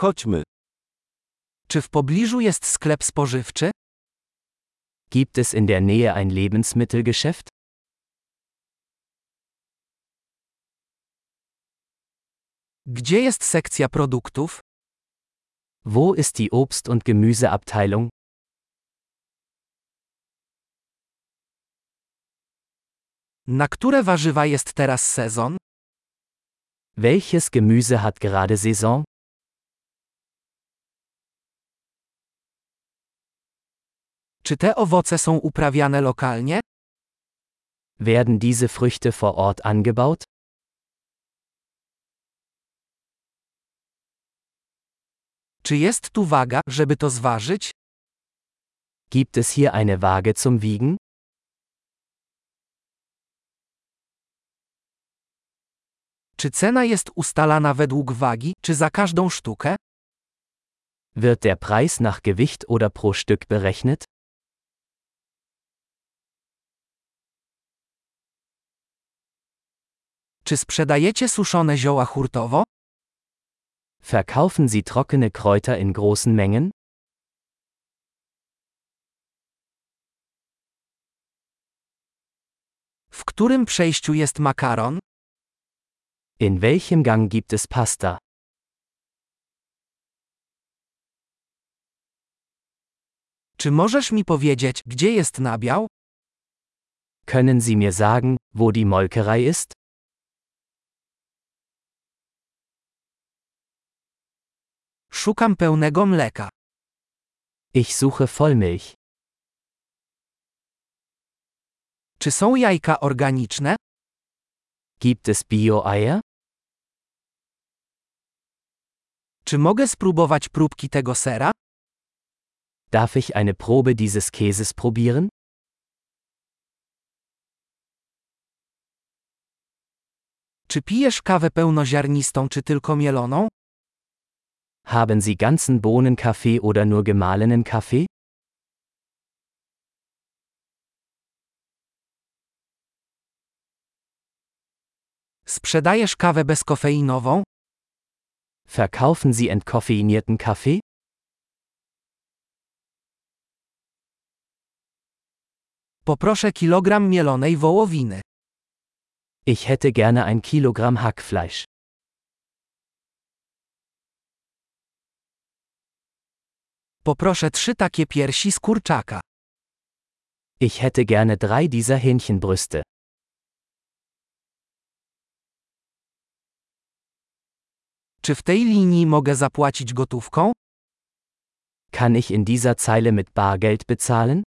Chodźmy. Czy w pobliżu jest sklep spożywczy? Gibt es in der Nähe ein Lebensmittelgeschäft? Gdzie jest sekcja produktów? Wo ist die Obst- und Gemüseabteilung? Na które warzywa jest teraz sezon? Welches Gemüse hat gerade Saison? Czy te owoce są uprawiane lokalnie? Werden diese Früchte vor Ort angebaut? Czy jest tu waga, żeby to zważyć? Gibt es hier eine Waage zum Wiegen? Czy cena jest ustalana według wagi, czy za każdą sztukę? Wird der Preis nach Gewicht oder pro Stück berechnet? Czy sprzedajecie suszone zioła hurtowo? Verkaufen Sie trockene Kräuter in großen Mengen? W którym przejściu jest makaron? In welchem Gang gibt es Pasta? Czy możesz mi powiedzieć, gdzie jest nabiał? Können Sie mir sagen, wo die Molkerei ist? Szukam pełnego mleka. Ich suche Vollmilch. Czy są jajka organiczne? Gibt es Bio-Eier? Czy mogę spróbować próbki tego sera? Darf ich eine Probe dieses Käses probieren? Czy pijesz kawę pełnoziarnistą czy tylko mieloną? Haben Sie ganzen Bohnenkaffee oder nur gemahlenen Kaffee? Sprzedajesz kawę bezkofeinową? Verkaufen Sie entkoffeinierten Kaffee? Poproszę kilogram mielonej wołowiny. Ich hätte gerne ein Kilogramm Hackfleisch. Poproszę trzy takie piersi z kurczaka. Ich hätte gerne drei dieser Hähnchenbrüste. Czy w tej linii mogę zapłacić gotówką? Kann ich in dieser Zeile mit Bargeld bezahlen?